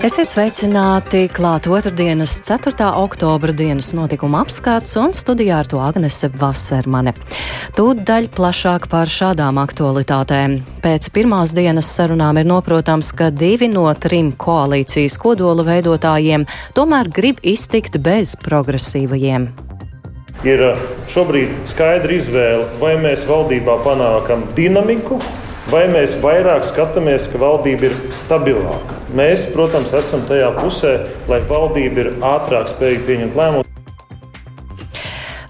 Esiet sveicināti klāt otrdienas 4. oktobra dienas notikuma apskats un studijā ar to Agnese Vasermane. Tūdaļ plašāk par šādām aktualitātēm. Pēc pirmās dienas sarunām ir noprotams, ka divi no trim koalīcijas kodola veidotājiem tomēr grib iztikt bez progresīvajiem. Ir uh, šobrīd skaidra izvēle, vai mēs valdībā panākam dinamiku, vai mēs vairāk skatāmies, ka valdība ir stabilāka. Mēs, protams, esam tajā pusē, lai valdība ir ātrāk spējīga pieņemt lēmumus.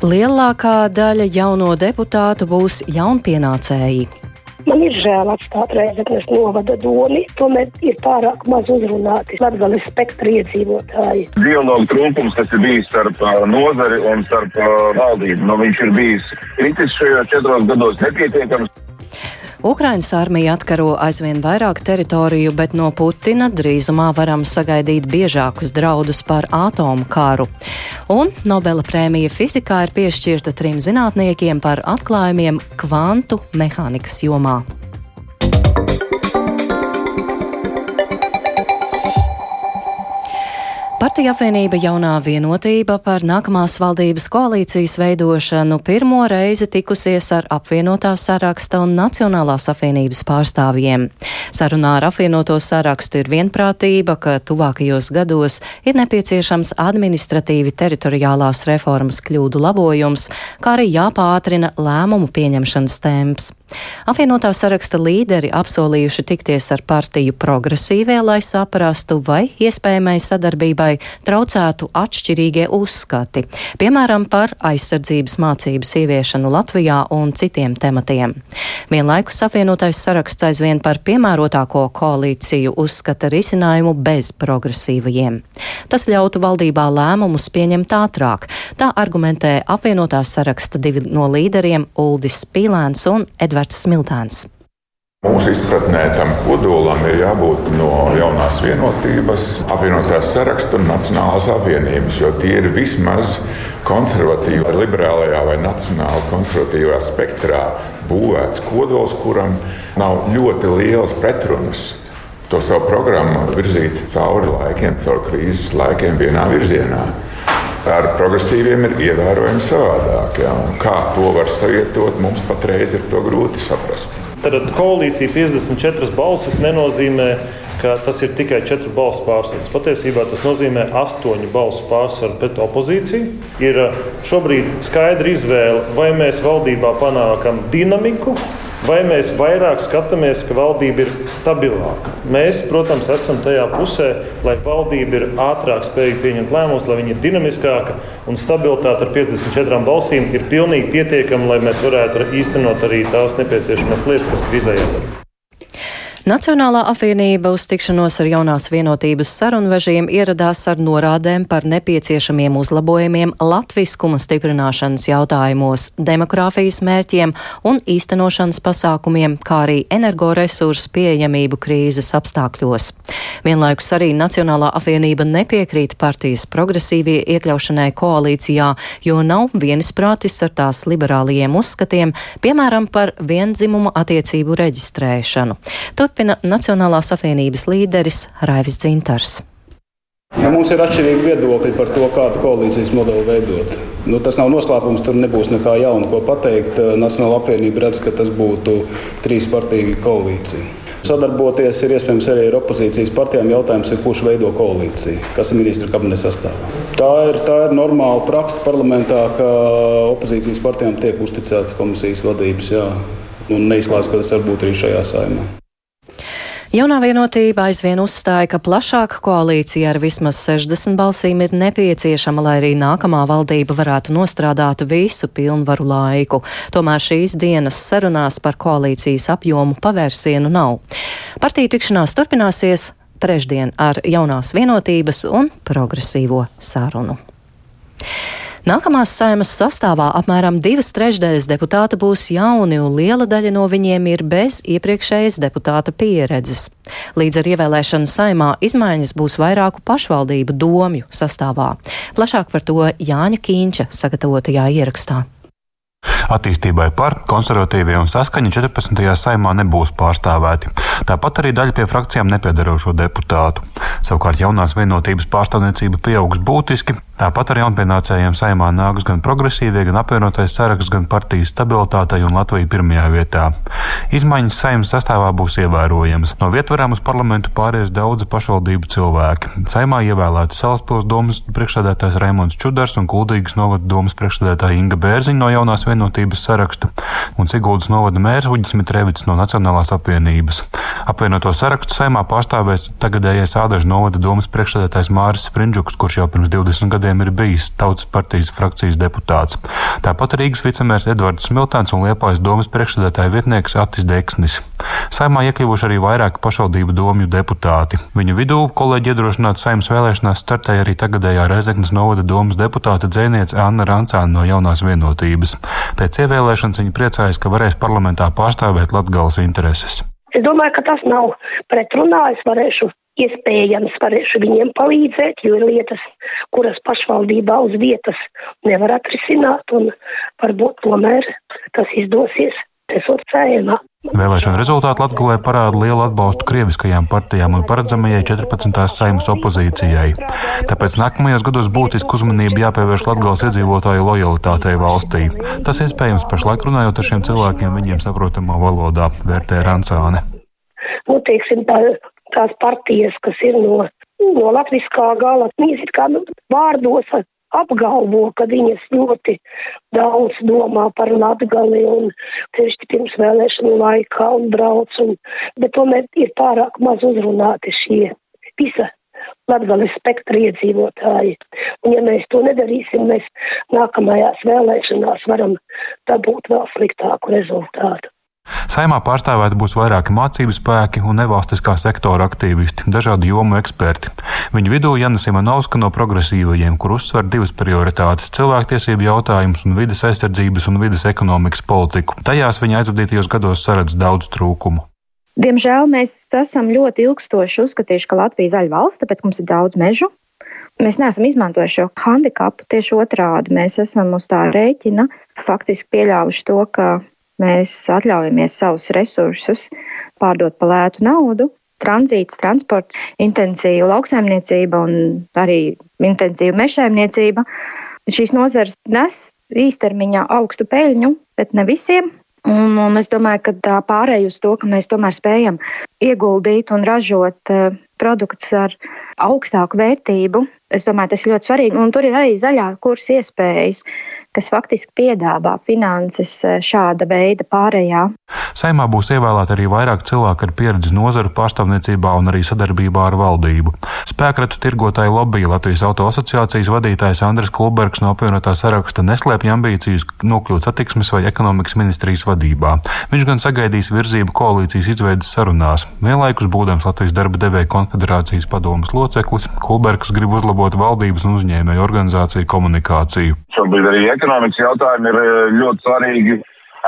Lielākā daļa jauno deputātu būs jaunpienācēji. Man ir žēl atstāt reizes novada domu, tomēr ir pārāk maz uzrunāti Latvijas spektra iedzīvotāji. Dialogu trūkums tas ir bijis starp nozari un starp valdību. Nu, viņš ir bijis kritis šajos četros gados nepietiekams. Ukrainas armija atkaro aizvien vairāk teritoriju, bet no Putina drīzumā varam sagaidīt biežākus draudus par atomu karu. Un Nobela prēmija fizikā ir piešķirta trim zinātniekiem par atklājumiem kvantu mehānikas jomā. Partija apvienība jaunā vienotība par nākamās valdības koalīcijas veidošanu pirmo reizi tikusies ar apvienotā saraksta un Nacionālās apvienības pārstāvjiem. Sarunā ar apvienoto sarakstu ir vienprātība, ka tuvākajos gados ir nepieciešams administratīvi teritoriālās reformas kļūdu labojums, kā arī jāpātrina lēmumu pieņemšanas temps. Apvienotā saraksta līderi apsolījuši tikties ar partiju progresīvie, lai saprastu, vai iespējamai sadarbībai traucētu atšķirīgie uzskati, piemēram, par aizsardzības mācības ieviešanu Latvijā un citiem tematiem. Vienlaikus apvienotais saraksts aizvien par piemērotāko koalīciju uzskata risinājumu bez progresīvajiem. Tas ļautu valdībā lēmumus pieņemt ātrāk. Tā argumentē apvienotā saraksta divi no līderiem Uldis Pīlēns un. Edvards Smiltāns. Mūsu izpratnē tam kodolam ir jābūt no jaunās vienotības, apvienotās saraksta un Nacionālās apvienības, jo tie ir vismaz konservatīvā, liberālajā vai nacionāli konservatīvā spektrā būvēts kodols, kuram nav ļoti lielas pretrunas. To savu programmu virzīt cauri laikiem, cauri krīzes laikiem vienā virzienā ar progresīviem ir ievērojami savādāk. Ja? Kā to var savietot, mums patreiz ir grūti saprast. Tad koalīcija 54 balsis nenozīmē ka tas ir tikai četru balsu pārsvars. Patiesībā tas nozīmē astoņu balsu pārsvaru pret opozīciju. Ir uh, šobrīd skaidra izvēle, vai mēs valdībā panākam dinamiku, vai mēs vairāk skatāmies, ka valdība ir stabilāka. Mēs, protams, esam tajā pusē, lai valdība ir ātrāk spējīga pieņemt lēmumus, lai viņa ir dinamiskāka un stabilitāte ar 54 balsīm ir pilnīgi pietiekama, lai mēs varētu īstenot arī tās nepieciešamās lietas, kas krīzē jādara. Nacionālā apvienība uz tikšanos ar jaunās vienotības sarunvežiem ieradās ar norādēm par nepieciešamiem uzlabojumiem latviskuma stiprināšanas jautājumos, demogrāfijas mērķiem un īstenošanas pasākumiem, kā arī energoresursu pieejamību krīzes apstākļos. Vienlaikus arī Nacionālā apvienība nepiekrīt partijas progresīvie iekļaušanai koalīcijā, jo nav vienisprātis ar tās liberālajiem uzskatiem, piemēram, par viendzimumu attiecību reģistrēšanu. Tur turpina Nacionālās apvienības līderis Raivis Dzintars. Ja mums ir atšķirīgi viedokļi par to, kādu koalīcijas modeli veidot. Nu, tas nav noslēpums, tur nebūs nekā jauna, ko pateikt. Nacionāla apvienība redz, ka tas būtu trīs partiju koalīcija. Sadarboties ir iespējams arī ar opozīcijas partijām. Jautājums ir, kurš veido koalīciju, kas ir ministru kabineta sastāvā. Tā ir, tā ir normāla praksa parlamentā, ka opozīcijas partijām tiek uzticētas komisijas vadības. Jā. Un neizslēdz, ka tas var būt arī šajā saimē. Jaunā vienotība aizvien uzstāja, ka plašāka koalīcija ar vismaz 60 balsīm ir nepieciešama, lai arī nākamā valdība varētu nostrādāt visu pilnvaru laiku. Tomēr šīs dienas sarunās par koalīcijas apjomu pavērsienu nav. Partiju tikšanās turpināsies trešdien ar jaunās vienotības un progresīvo sarunu. Nākamās saimas sastāvā apmēram divas trešdaļas deputāta būs jauni, un liela daļa no viņiem ir bez iepriekšējas deputāta pieredzes. Līdz ar ievēlēšanu saimā izmaiņas būs vairāku pašvaldību domju sastāvā. Plašāk par to Jāņa Kīņša sagatavotajā ierakstā. Attīstībai par konservatīvie un saskaņa 14. saimā nebūs pārstāvēti. Tāpat arī daļa pie frakcijām nepiedarošo deputātu. Savukārt jaunās vienotības pārstāvniecība pieaugs būtiski, tāpat ar jaunpienācējiem saimā nāks gan progresīvie, gan apvienotais saraksts, gan partijas stabilitātei un Latvija pirmajā vietā. Izmaiņas saimnes sastāvā būs ievērojamas. No vietvarām uz parlamentu pāries daudzi pašvaldību cilvēki. Saimā ievēlēti Salaspils domas priekšsēdētājs Raimons Čudars un Kuldīgas novada domas priekšsēdētāja Inga Bērziņa no jaunās vienotības saraksta un Siguldas novada mērs Uģis Mitrevits no Nacionālās apvienības. Apvienoto sarakstu saimā pārstāvēs tagadējais Ādažu novada domas priekšsēdētājs Māris Sprindžuks, kurš jau pirms 20 gadiem ir bijis Tautas partijas frakcijas deputāts. Tāpat Rīgas vicemērs Edvards Smiltēns un Liepājas domas priekšsēdētāja vietnieks Atis Deksnis. Saimā iekļuvuši arī vairāki pašvaldību domju deputāti. Viņu vidū kolēģi iedrošināti saimnes vēlēšanās startēja arī tagadējā Rezeknas novada domas deputāte dzēniece Anna Rancāna no jaunās vienotības. Pēc ievēlēšanas viņa priecājas, ka varēs parlamentā pārstāvēt Latgales intereses. Es domāju, ka tas nav pretrunā. Es varēšu iespējams varēšu viņiem palīdzēt, jo ir lietas, kuras pašvaldībā uz vietas nevar atrisināt, un varbūt tomēr tas izdosies esot cēmā. Vēlēšana rezultāti Latvijā parāda lielu atbalstu krieviskajām partijām un paredzamajai 14. saimas opozīcijai. Tāpēc nākamajos gados būtiski uzmanība jāpievērš Latvijas iedzīvotāju lojalitātei valstī. Tas iespējams pašlaik runājot ar šiem cilvēkiem viņiem saprotamā valodā, vērtē Rancāne. Nu, teiksim, tā, tās partijas, kas ir no, no latviskā gala, viņas ir kā nu, vārdos apgalvo, ka viņas ļoti daudz domā par Latgali un tieši pirms vēlēšanu laikā un brauc, un, bet tomēr ir pārāk maz uzrunāti šie visa Latgales spektra iedzīvotāji. Un ja mēs to nedarīsim, mēs nākamajās vēlēšanās varam dabūt vēl sliktāku rezultātu. Saimā pārstāvēti būs vairāki mācību spēki un nevalstiskā sektora aktīvisti, dažādu jomu eksperti. Viņu vidū Jana Simonovska no progresīvajiem, kur uzsver divas prioritātes - cilvēktiesību jautājumus un vidas aizsardzības un vidas ekonomikas politiku. Tajās viņa aizvadītajos gados saredz daudz trūkumu. Diemžēl mēs esam ļoti ilgstoši uzskatījuši, ka Latvija ir zaļa valsts, tāpēc mums ir daudz mežu. Mēs neesam izmantojuši šo handikapu tieši otrādi. Mēs esam uz tā rēķina faktiski pieļāvuši to, ka mēs atļaujamies savus resursus pārdot par lētu naudu. Tranzīts, transports, intensīva lauksaimniecība un arī intensīva mežsaimniecība. Šīs nozares nes īstermiņā augstu peļņu, bet ne visiem. Un, un es domāju, ka tā pārēj uz to, ka mēs tomēr spējam ieguldīt un ražot uh, produktus ar augstāku vērtību, es domāju, tas ir ļoti svarīgi. Un tur ir arī zaļā kursa iespējas. Kas faktiski piedāvā finanses eh, šāda veida pārējā. Saimā būs ievēlēti arī vairāk cilvēku ar pieredzi nozaru pārstāvniecībā un arī sadarbībā ar valdību. Spēkratu tirgotāju lobby Latvijas auto asociācijas vadītājs Andris Klubergs no apvienotā saraksta neslēpj ambīcijas nokļūt satiksmes vai ekonomikas ministrijas vadībā. Viņš gan sagaidīs virzību koalīcijas izveidas sarunās. Vienlaikus būdams Latvijas darba devēja konfederācijas padomas loceklis, Klubergs grib uzlabot valdības un uzņēmēju organizāciju komunikāciju. Šobrīd arī ekonomikas jautājumi ir eh, ļoti svarīgi.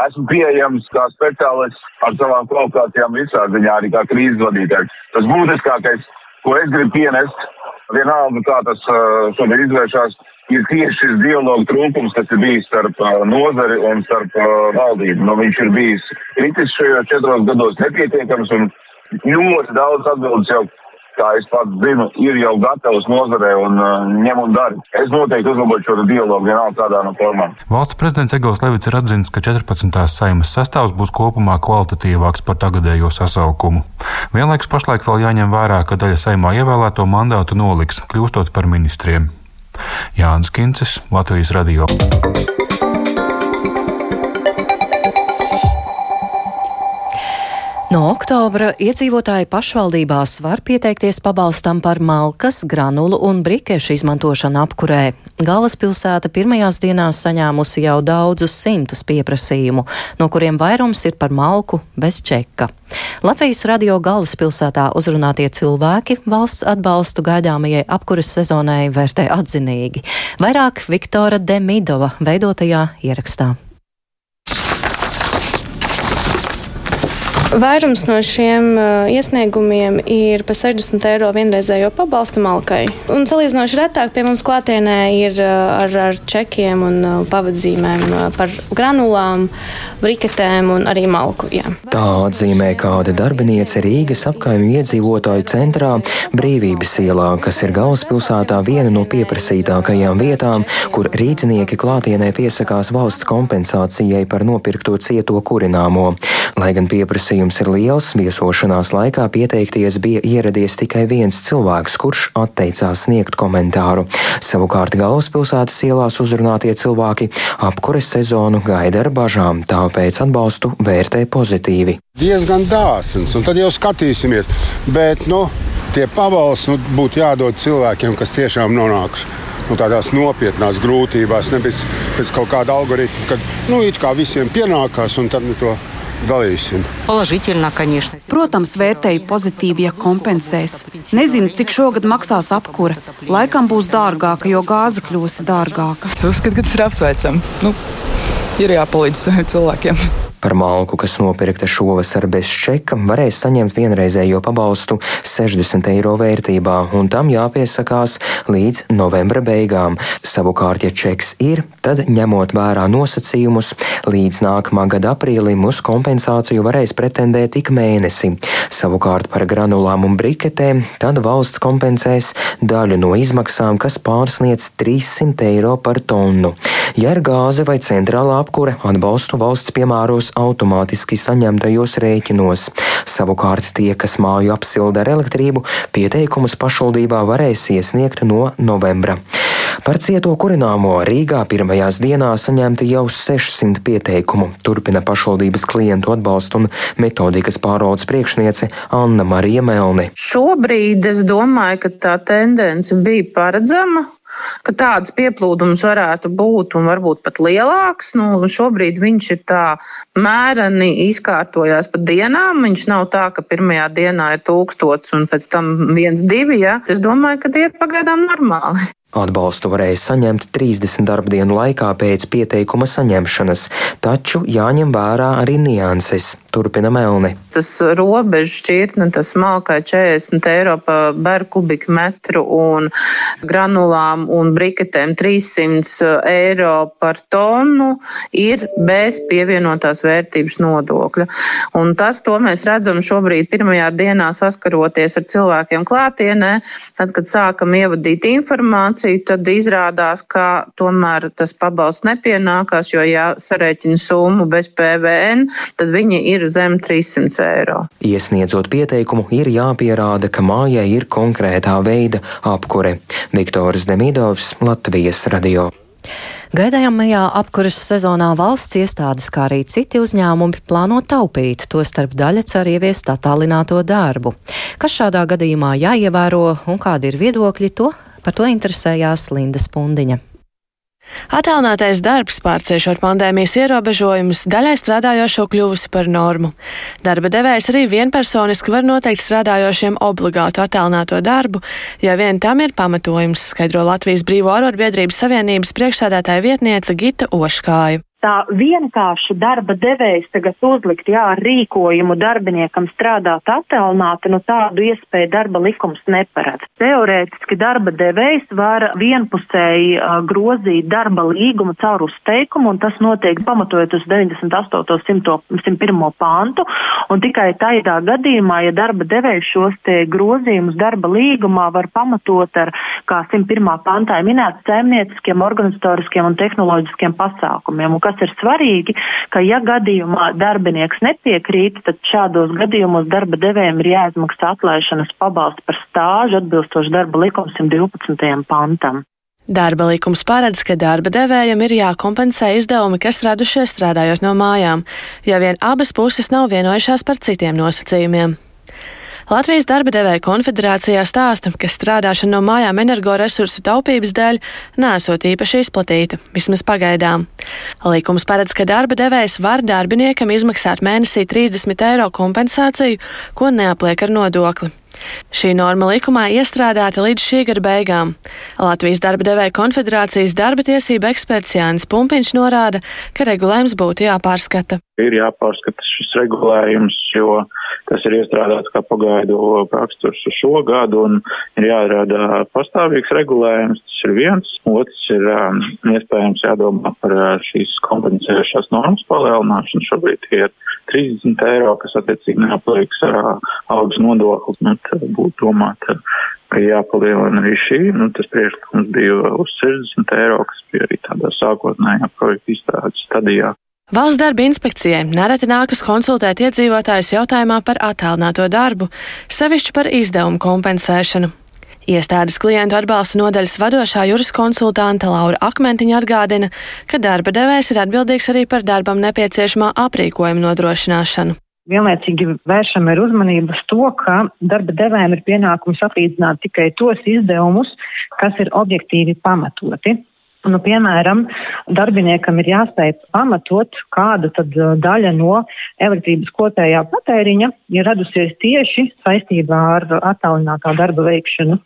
Esmu pieejams kā speciālists ar savām kvalifikācijām visā ziņā, arī kā krīzes vadītājs. Tas būtiskākais, ko es gribu pienest, vienalga kā tas eh, šobrīd izvēršās, ir tieši šis dialogu trūkums, kas ir bijis starp uh, nozari un starp valdību. Nu, viņš ir bijis kritisks šajos četros gados nepietiekams un ļoti daudz atbildes jau kā es pats zinu, ir jau gatavs nozarē un uh, ņem un dara. Es noteikti uzlabošu šo dialogu vienalga kādā no formām. Valsts prezidents Egils Levits ir atzīmis, ka 14. saimas sastāvs būs kopumā kvalitatīvāks par tagadējo sasaukumu. Vienlaikus pašlaik vēl jāņem vērā, ka daļa saimā ievēlēto mandātu noliks, kļūstot par ministriem. Jānis Kincis, Latvijas Radio. No oktobra iedzīvotāji pašvaldībās var pieteikties pabalstam par malkas, granulu un brikešu izmantošanu apkurē. Galvaspilsēta pirmajās dienās saņēmusi jau daudzus simtus pieprasījumu, no kuriem vairums ir par malku bez čeka. Latvijas radio galvaspilsētā uzrunātie cilvēki valsts atbalstu gaidāmajai apkuras sezonai vērtē atzinīgi. Vairāk Viktora Demidova veidotajā ierakstā. Vairums no šiem uh, iesniegumiem ir par 60 eiro vienreizējo pabalstu malkai. Un salīdzinoši retāk pie mums klātienē ir uh, ar, ar čekiem un uh, pavadzīmēm par granulām, briketēm un arī malku. Jā. Tā atzīmē kāda darbiniece Rīgas apkaimju iedzīvotāju centrā Brīvības ielā, kas ir galvaspilsētā viena no pieprasītākajām vietām, kur rīznieki klātienē piesakās valsts kompensācijai par nopirkto cieto kurināmo. Lai gan pieprasījums ir liels, viesošanās laikā pieteikties bija ieradies tikai viens cilvēks, kurš atteicās sniegt komentāru. Savukārt galvaspilsētas ielās uzrunātie cilvēki apkures sezonu gaida ar bažām, tāpēc atbalstu vērtē pozitīvi. Diezgan dāsns, un tad jau skatīsimies. Bet, nu, tie pabalsti nu, būtu jādod cilvēkiem, kas tiešām nonāks nu, tādās nopietnās grūtībās, nevis pēc kaut kāda algoritma, kad nu, it kā visiem pienākās un tad nu, to dalīsim. Protams, vērtēju pozitīvi, ja kompensēs. Nezinu, cik šogad maksās apkūra. Laikam būs dārgāka, jo gāze kļūs dārgāka. Es uzskatu, ka tas ir apsveicami. Nu, ir jāpalīdz saviem cilvēkiem. Par malku, kas nopirkta šovasar bez čeka, varēs saņemt vienreizējo pabalstu 60 eiro vērtībā, un tam jāpiesakās līdz novembra beigām. Savukārt, ja čeks ir, tad ņemot vērā nosacījumus, līdz nākamā gada aprīlim uz kompensāciju varēs pretendēt ik mēnesi. Savukārt par granulām un briketēm tad valsts kompensēs daļu no izmaksām, kas pārsniedz 300 eiro par tonu. Ja ir gāze vai centrālā apkure, atbalstu valsts piemēros automātiski saņemtajos rēķinos. Savukārt tie, kas māju apsilda ar elektrību, pieteikumus pašvaldībā varēs iesniegt no novembra. Par cieto kurināmo Rīgā pirmajās dienās saņemti jau 600 pieteikumu, turpina pašvaldības klientu atbalstu un metodikas pārvaldes priekšniece Anna Marija Melni. Šobrīd es domāju, ka tā tendence bija paredzama ka tāds pieplūdums varētu būt un varbūt pat lielāks. Nu, šobrīd viņš ir tā mēreni izkārtojās pa dienām. Viņš nav tā, ka pirmajā dienā ir tūkstots un pēc tam viens, divi. Ja? Es domāju, ka tie ir pagaidām normāli. Atbalstu varēja saņemt 30 darbdienu laikā pēc pieteikuma saņemšanas, taču jāņem vērā arī nianses. Turpina Melni. Tas robežu šķirtne, tas malkai 40 eiro par kubikmetru un granulām un briketēm 300 eiro par tonu ir bez pievienotās vērtības nodokļa. Un tas, to mēs redzam šobrīd pirmajā dienā saskaroties ar cilvēkiem klātienē, tad, kad sākam ievadīt informāciju, tad izrādās, ka tomēr tas pabalsts nepienākās, jo ja sarēķina summu bez PVN, tad viņi ir zem 300 eiro. Iesniedzot pieteikumu, ir jāpierāda, ka mājai ir konkrētā veida apkure. Viktors Demidovs, Latvijas radio. Gaidāmajā apkuras sezonā valsts iestādes, kā arī citi uzņēmumi plāno taupīt, tostarp daļa cer ieviest attālināto darbu. Kas šādā gadījumā jāievēro un kādi ir viedokļi, to Par to interesējās Linda Spundiņa. Attālinātais darbs, pārciešot pandēmijas ierobežojumus, daļai strādājošo kļuvusi par normu. Darba devējs arī vienpersoniski var noteikt strādājošiem obligātu attālināto darbu, ja vien tam ir pamatojums, skaidro Latvijas Brīvo arotbiedrības savienības priekšsēdētāja vietniece Gita Oškāja tā vienkārši darba devējs tagad uzlikt, jā, ar rīkojumu darbiniekam strādāt attālināti, nu tādu iespēju darba likums neparedz. Teorētiski darba devējs var vienpusēji grozīt darba līgumu caur uzteikumu, un tas notiek pamatojot uz 98. 101. pantu, un tikai tādā gadījumā, ja darba devējs šos te grozījumus darba līgumā var pamatot ar, kā 101. pantā minēts, saimnieciskiem, organizatoriskiem un tehnoloģiskiem pasākumiem. Un, kas ir svarīgi, ka ja gadījumā darbinieks nepiekrīt, tad šādos gadījumos darba devējiem ir jāizmaksā atlaišanas pabalsti par stāžu atbilstoši darba likuma 112. pantam. Darba likums paredz, ka darba devējam ir jākompensē izdevumi, kas radušies strādājot no mājām, ja vien abas puses nav vienojušās par citiem nosacījumiem. Latvijas darba devēja konfederācijā stāsta, ka strādāšana no mājām energoresursu taupības dēļ nesot īpaši izplatīta, vismaz pagaidām. Likums paredz, ka darba devējs var darbiniekam izmaksāt mēnesī 30 eiro kompensāciju, ko neapliek ar nodokli. Šī norma likumā iestrādāta līdz šī gada beigām. Latvijas darba devēja konfederācijas darba tiesība eksperts Jānis Pumpiņš norāda, ka regulējums būtu jāpārskata. Ir jāpārskata šis regulējums, jo tas ir iestrādāts kā pagaidu raksturs uz šo gadu un ir jārada pastāvīgs regulējums. Tas ir viens. Otrs ir um, iespējams jādomā par uh, šīs kompensējušās normas palielināšanu. Šobrīd ir 30 eiro, kas attiecīgi neaplieks ar algas nodokli. Nu, būtu domāt, ka jāpalielina arī šī. Nu, tas priekšlikums bija uz 60 eiro, kas bija arī tādā sākotnējā projekta izstrādes stadijā. Valsts darba inspekcijai nereti nākas konsultēt iedzīvotājus jautājumā par attālināto darbu, sevišķi par izdevumu kompensēšanu. Iestādes klientu atbalsta nodaļas vadošā juriskonsultante Laura Akmentiņa atgādina, ka darba devējs ir atbildīgs arī par darbam nepieciešamā aprīkojuma nodrošināšanu. Vienlaicīgi vēršam ir uzmanību uz to, ka darba devējiem ir pienākums atlīdzināt tikai tos izdevumus, kas ir objektīvi pamatoti. Nu, piemēram, darbiniekam ir jāspēj pamatot, kāda tad uh, daļa no elektrības kopējā patēriņa ir radusies tieši saistībā ar attālinātā darba veikšanu.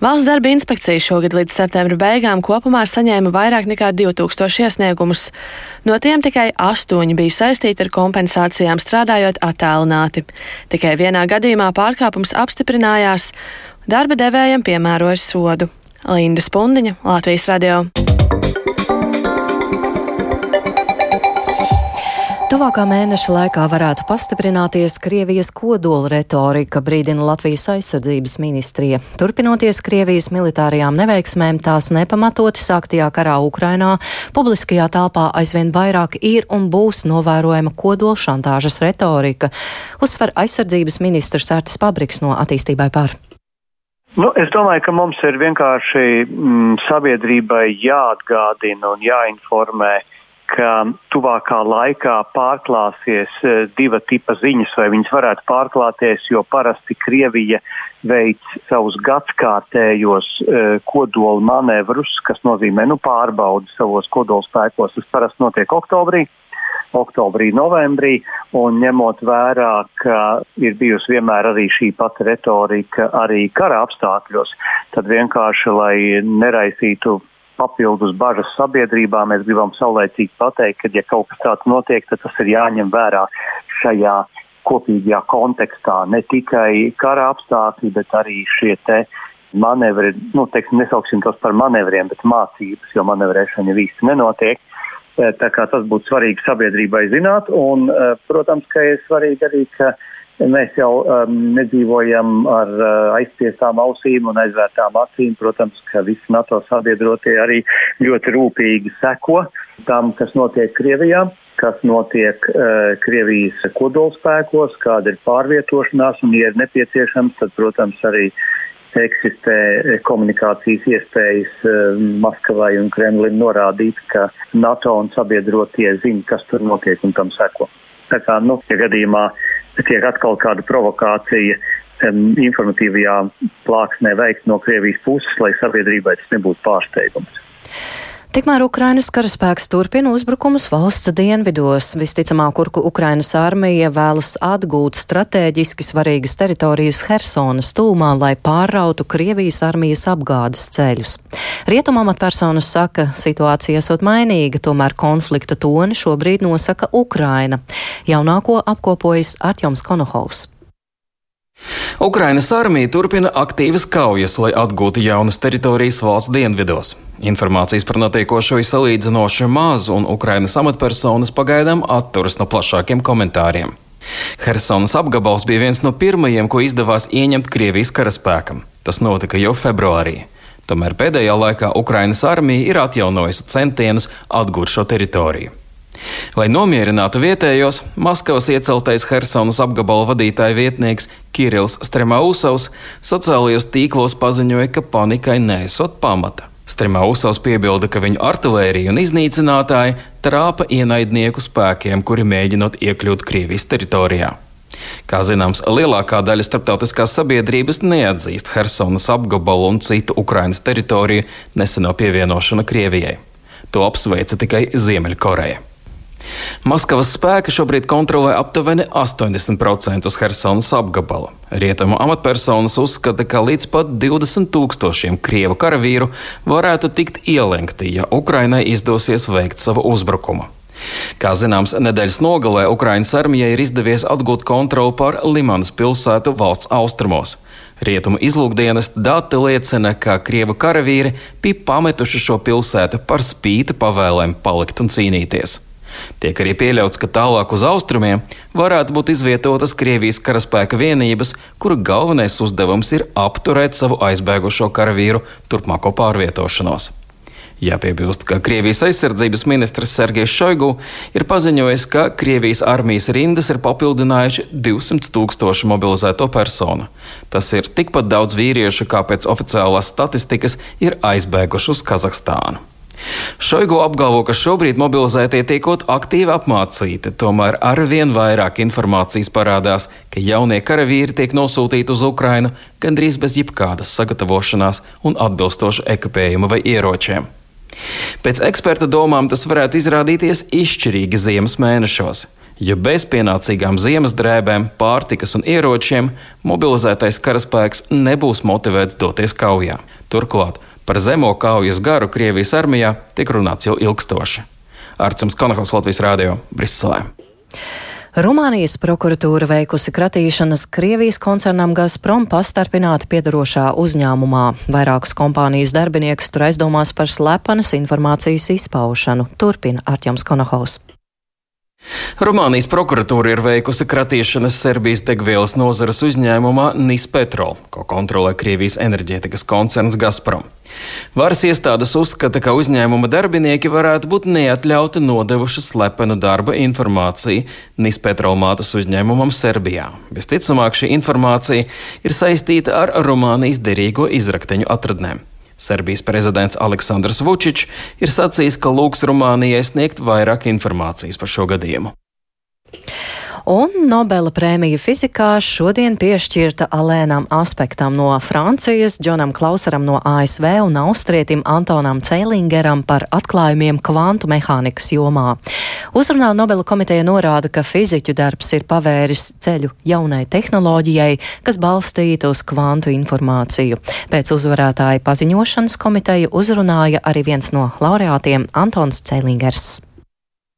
Valsts darba inspekcija šogad līdz septembra beigām kopumā saņēma vairāk nekā 2000 iesniegumus. No tiem tikai astoņi bija saistīti ar kompensācijām strādājot attālināti. Tikai vienā gadījumā pārkāpums apstiprinājās, darba devējiem piemērojas sodu. Linda Spundiņa, Latvijas radio. Tuvākā mēneša laikā varētu pastiprināties Krievijas kodola retorika, brīdina Latvijas aizsardzības ministrija. Turpinoties Krievijas militārajām neveiksmēm, tās nepamatoti sāktajā karā Ukrainā, publiskajā telpā aizvien vairāk ir un būs novērojama kodola šantāžas retorika, uzsver aizsardzības ministrs Ērtis Pabriks no attīstībai par. Nu, es domāju, ka mums ir vienkārši mm, sabiedrībai jāatgādina un jāinformē, ka tuvākā laikā pārklāsies e, diva tipa ziņas, vai viņas varētu pārklāties, jo parasti Krievija veic savus gadskārtējos e, kodola manevrus, kas nozīmē, nu, pārbaudi savos kodola spēkos. Tas parasti notiek oktobrī oktobrī, novembrī, un ņemot vērā, ka ir bijusi vienmēr arī šī pati retorika arī kara apstākļos, tad vienkārši, lai neraisītu papildus bažas sabiedrībā, mēs gribam saulēcīgi pateikt, ka, ja kaut kas tāds notiek, tad tas ir jāņem vērā šajā kopīgajā kontekstā. Ne tikai kara apstākļi, bet arī šie te manevri, nu, teiksim, nesauksim tos par manevriem, bet mācības, jo manevrēšana jau īsti nenotiek. Eh, tā kā tas būtu svarīgi sabiedrībai zināt, un, eh, protams, ka ir svarīgi arī, ka mēs jau um, nedzīvojam ar uh, aizspiestām ausīm un aizvērtām acīm. Protams, ka visi NATO sabiedrotie arī ļoti rūpīgi seko tam, kas notiek Krievijā, kas notiek uh, Krievijas kodolspēkos, kāda ir pārvietošanās, un, ja ir nepieciešams, tad, protams, arī uh, eksistē komunikācijas iespējas eh, Maskavai un Kremlim norādīt, ka NATO un sabiedrotie zina, kas tur notiek un tam seko. Tā kā, nu, ja gadījumā tiek atkal kāda provokācija um, informatīvajā plāksnē veikt no Krievijas puses, lai sabiedrībai tas nebūtu pārsteigums. Tikmēr Ukrainas karaspēks turpina uzbrukumus valsts dienvidos. Visticamāk, Ukrainas armija vēlas atgūt strateģiski svarīgas teritorijas Hersonas tūmā, lai pārrautu Krievijas armijas apgādes ceļus. Rietumā amatpersonas saka, situācija esot mainīga, tomēr konflikta toni šobrīd nosaka Ukraina. Jaunāko apkopojas Artjoms Konohovs. Ukrainas armija turpina aktīvas kaujas, lai atgūtu jaunas teritorijas valsts dienvidos. Informācijas par notiekošo ir salīdzinoši maz, un Ukrainas amatpersonas pagaidām atturas no plašākiem komentāriem. Helsonas apgabals bija viens no pirmajiem, ko izdevās ieņemt Krievijas karaspēkam. Tas notika jau februārī. Tomēr pēdējā laikā Ukrainas armija ir atjaunojusi centienus atgūt šo teritoriju. Lai nomierinātu vietējos, Maskavas ieceltais Helsonas apgabala vadītāja vietnieks Kirills Stremausovs sociālajos tīklos paziņoja, ka panikai nesot pamata. Stremausovs piebilda, ka viņu artērija un iznīcinātāji trāpa ienaidnieku spēkiem, kuri mēģinot iekļūt Krievijas teritorijā. Kā zināms, lielākā daļa starptautiskās sabiedrības neatzīst Helsonas apgabalu un citu Ukrainas teritoriju neseno pievienošanu Krievijai. To apsveica tikai Ziemeļkoreja. Maskavas spēki šobrīd kontrolē aptuveni 80% Helsonas apgabala. Rietumu amatpersonas uzskata, ka līdz pat 20 tūkstošiem krievu karavīru varētu tikt ielenkti, ja Ukrainai izdosies veikt savu uzbrukumu. Kā zināms, nedēļas nogalē Ukraiņas armijai ir izdevies atgūt kontroli pār Limanas pilsētu valsts austrumos. Rietumu izlūkdienas dati liecina, ka krievu karavīri bija pametuši šo pilsētu par spīti pavēlēm palikt un cīnīties. Tiek arī pieļauts, ka tālāk uz austrumiem varētu būt izvietotas Krievijas karaspēka vienības, kuru galvenais uzdevums ir apturēt savu aizbēgušo karavīru turpmāko pārvietošanos. Jāpiebilst, ka Krievijas aizsardzības ministrs Sergejs Šoigu ir paziņojis, ka Krievijas armijas rindas ir papildinājuši 200 tūkstoši mobilizēto personu. Tas ir tikpat daudz vīriešu, kā pēc oficiālās statistikas ir aizbēguši uz Kazahstānu. Šoigu apgalvo, ka šobrīd mobilizētie tiekot aktīvi apmācīti, tomēr arvien vairāk informācijas parādās, ka jaunie karavīri tiek nosūtīti uz Ukrainu gandrīz bez jebkādas sagatavošanās un atbilstoša ekipējuma vai ieročiem. Pēc eksperta domām tas varētu izrādīties izšķirīgi ziemas mēnešos. Jo bez pienācīgām ziemas drēbēm, pārtikas un ieročiem mobilizētais karaspēks nebūs motivēts doties kaujā. Turklāt par zemo kaujas garu Krievijas armijā tiek runāts jau ilgstoši. Arcums Konakovs Latvijas Rādio Briselē. Rumānijas prokuratūra veikusi kratīšanas Krievijas koncernam Gazprom pastarpināti piedarošā uzņēmumā. Vairākus kompānijas darbiniekus tur aizdomās par slepenas informācijas izpaušanu. Turpina Arķems Konohaus. Rumānijas prokuratūra ir veikusi kratīšanas Serbijas degvielas nozares uzņēmumā Nispetro, ko kontrolē Krievijas enerģētikas koncerns Gazprom. Varas iestādes uzskata, ka uzņēmuma darbinieki varētu būt neatļauti nodevuši slepenu darba informāciju Nispetro mātes uzņēmumam Serbijā. Visticamāk, šī informācija ir saistīta ar Rumānijas derīgo izrakteņu atradnēm. Serbijas prezidents Aleksandrs Vučičs ir sacījis, ka lūgs Rumānijai sniegt vairāk informācijas par šo gadījumu. Un Nobela prēmija fizikā šodien piešķirta Alēnam aspektam no Francijas, Džonam Klausaram no ASV un austrietim Antonam Cēlingeram par atklājumiem kvantu mehānikas jomā. Uzrunā Nobela komiteja norāda, ka fiziķu darbs ir pavēris ceļu jaunai tehnoloģijai, kas balstīta uz kvantu informāciju. Pēc uzvarētāja paziņošanas komiteja uzrunāja arī viens no laureātiem Antons Cēlingers.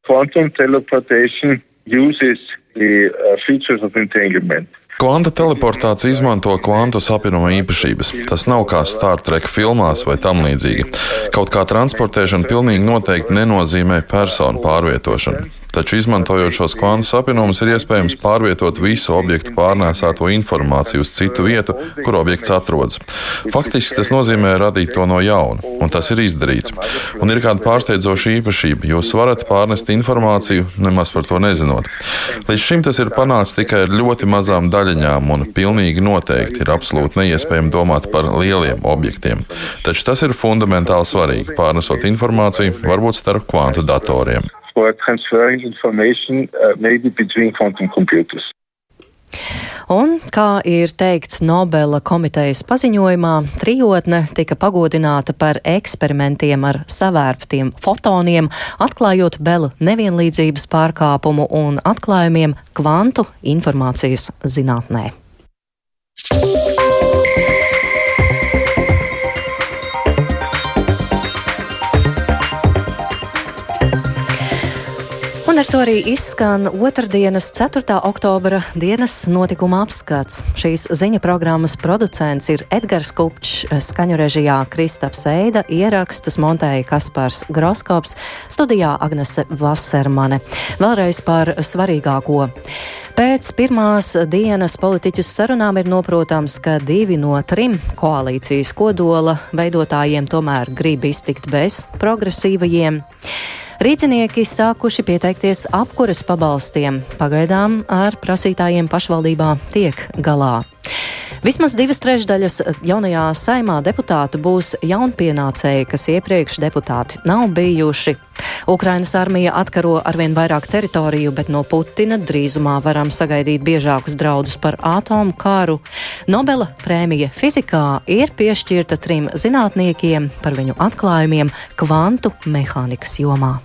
Quantum teleportation uses features of entanglement. Kvanta teleportācija izmanto kvantu sapņojuma īpašības. Tas nav kā Star Trek filmās vai tam līdzīgi. Kaut kā transportēšana pilnīgi noteikti nenozīmē personu pārvietošanu. Taču, izmantojot šos kvantu sapņojumus, ir iespējams pārvietot visu objektu pārnēsāto informāciju uz citu vietu, kur objekts atrodas. Faktiski tas nozīmē radīt to no jauna, un tas ir izdarīts. Un ir kāda pārsteidzoša īpašība. Jūs varat pārnest informāciju, nemaz par to nezinot. Līdz šim tas ir panācis tikai ar ļoti mazām daļiņām, un pilnīgi noteikti ir absolūti neiespējami domāt par lieliem objektiem. Taču tas ir fundamentāli svarīgi, pārnesot informāciju varbūt starp kvantu datoriem for transferring information uh, maybe between quantum computers. Un, kā ir teikts Nobela komitejas paziņojumā, trijotne tika pagodināta par eksperimentiem ar savērptiem fotoniem, atklājot Bela nevienlīdzības pārkāpumu un atklājumiem kvantu informācijas zinātnē. Un ar to arī izskan otrdienas 4. oktobra dienas notikuma apskats. Šīs ziņa programmas producents ir Edgars Kupčs, skaņu režijā Kristaps Eida, ierakstus montēja Kaspars Groskops, studijā Agnese Vasermane. Vēlreiz par svarīgāko. Pēc pirmās dienas politiķu sarunām ir noprotams, ka divi no trim koalīcijas kodola veidotājiem tomēr grib iztikt bez progresīvajiem. Rīcinieki sākuši pieteikties apkuras pabalstiem. Pagaidām ar prasītājiem pašvaldībā tiek galā. Vismaz divas trešdaļas jaunajā saimā deputātu būs jaunpienācēji, kas iepriekš deputāti nav bijuši. Ukrainas armija atkaro arvien vairāk teritoriju, bet no Putina drīzumā varam sagaidīt biežākus draudus par atomu kāru. Nobela prēmija fizikā ir piešķirta trim zinātniekiem par viņu atklājumiem kvantu mehānikas jomā.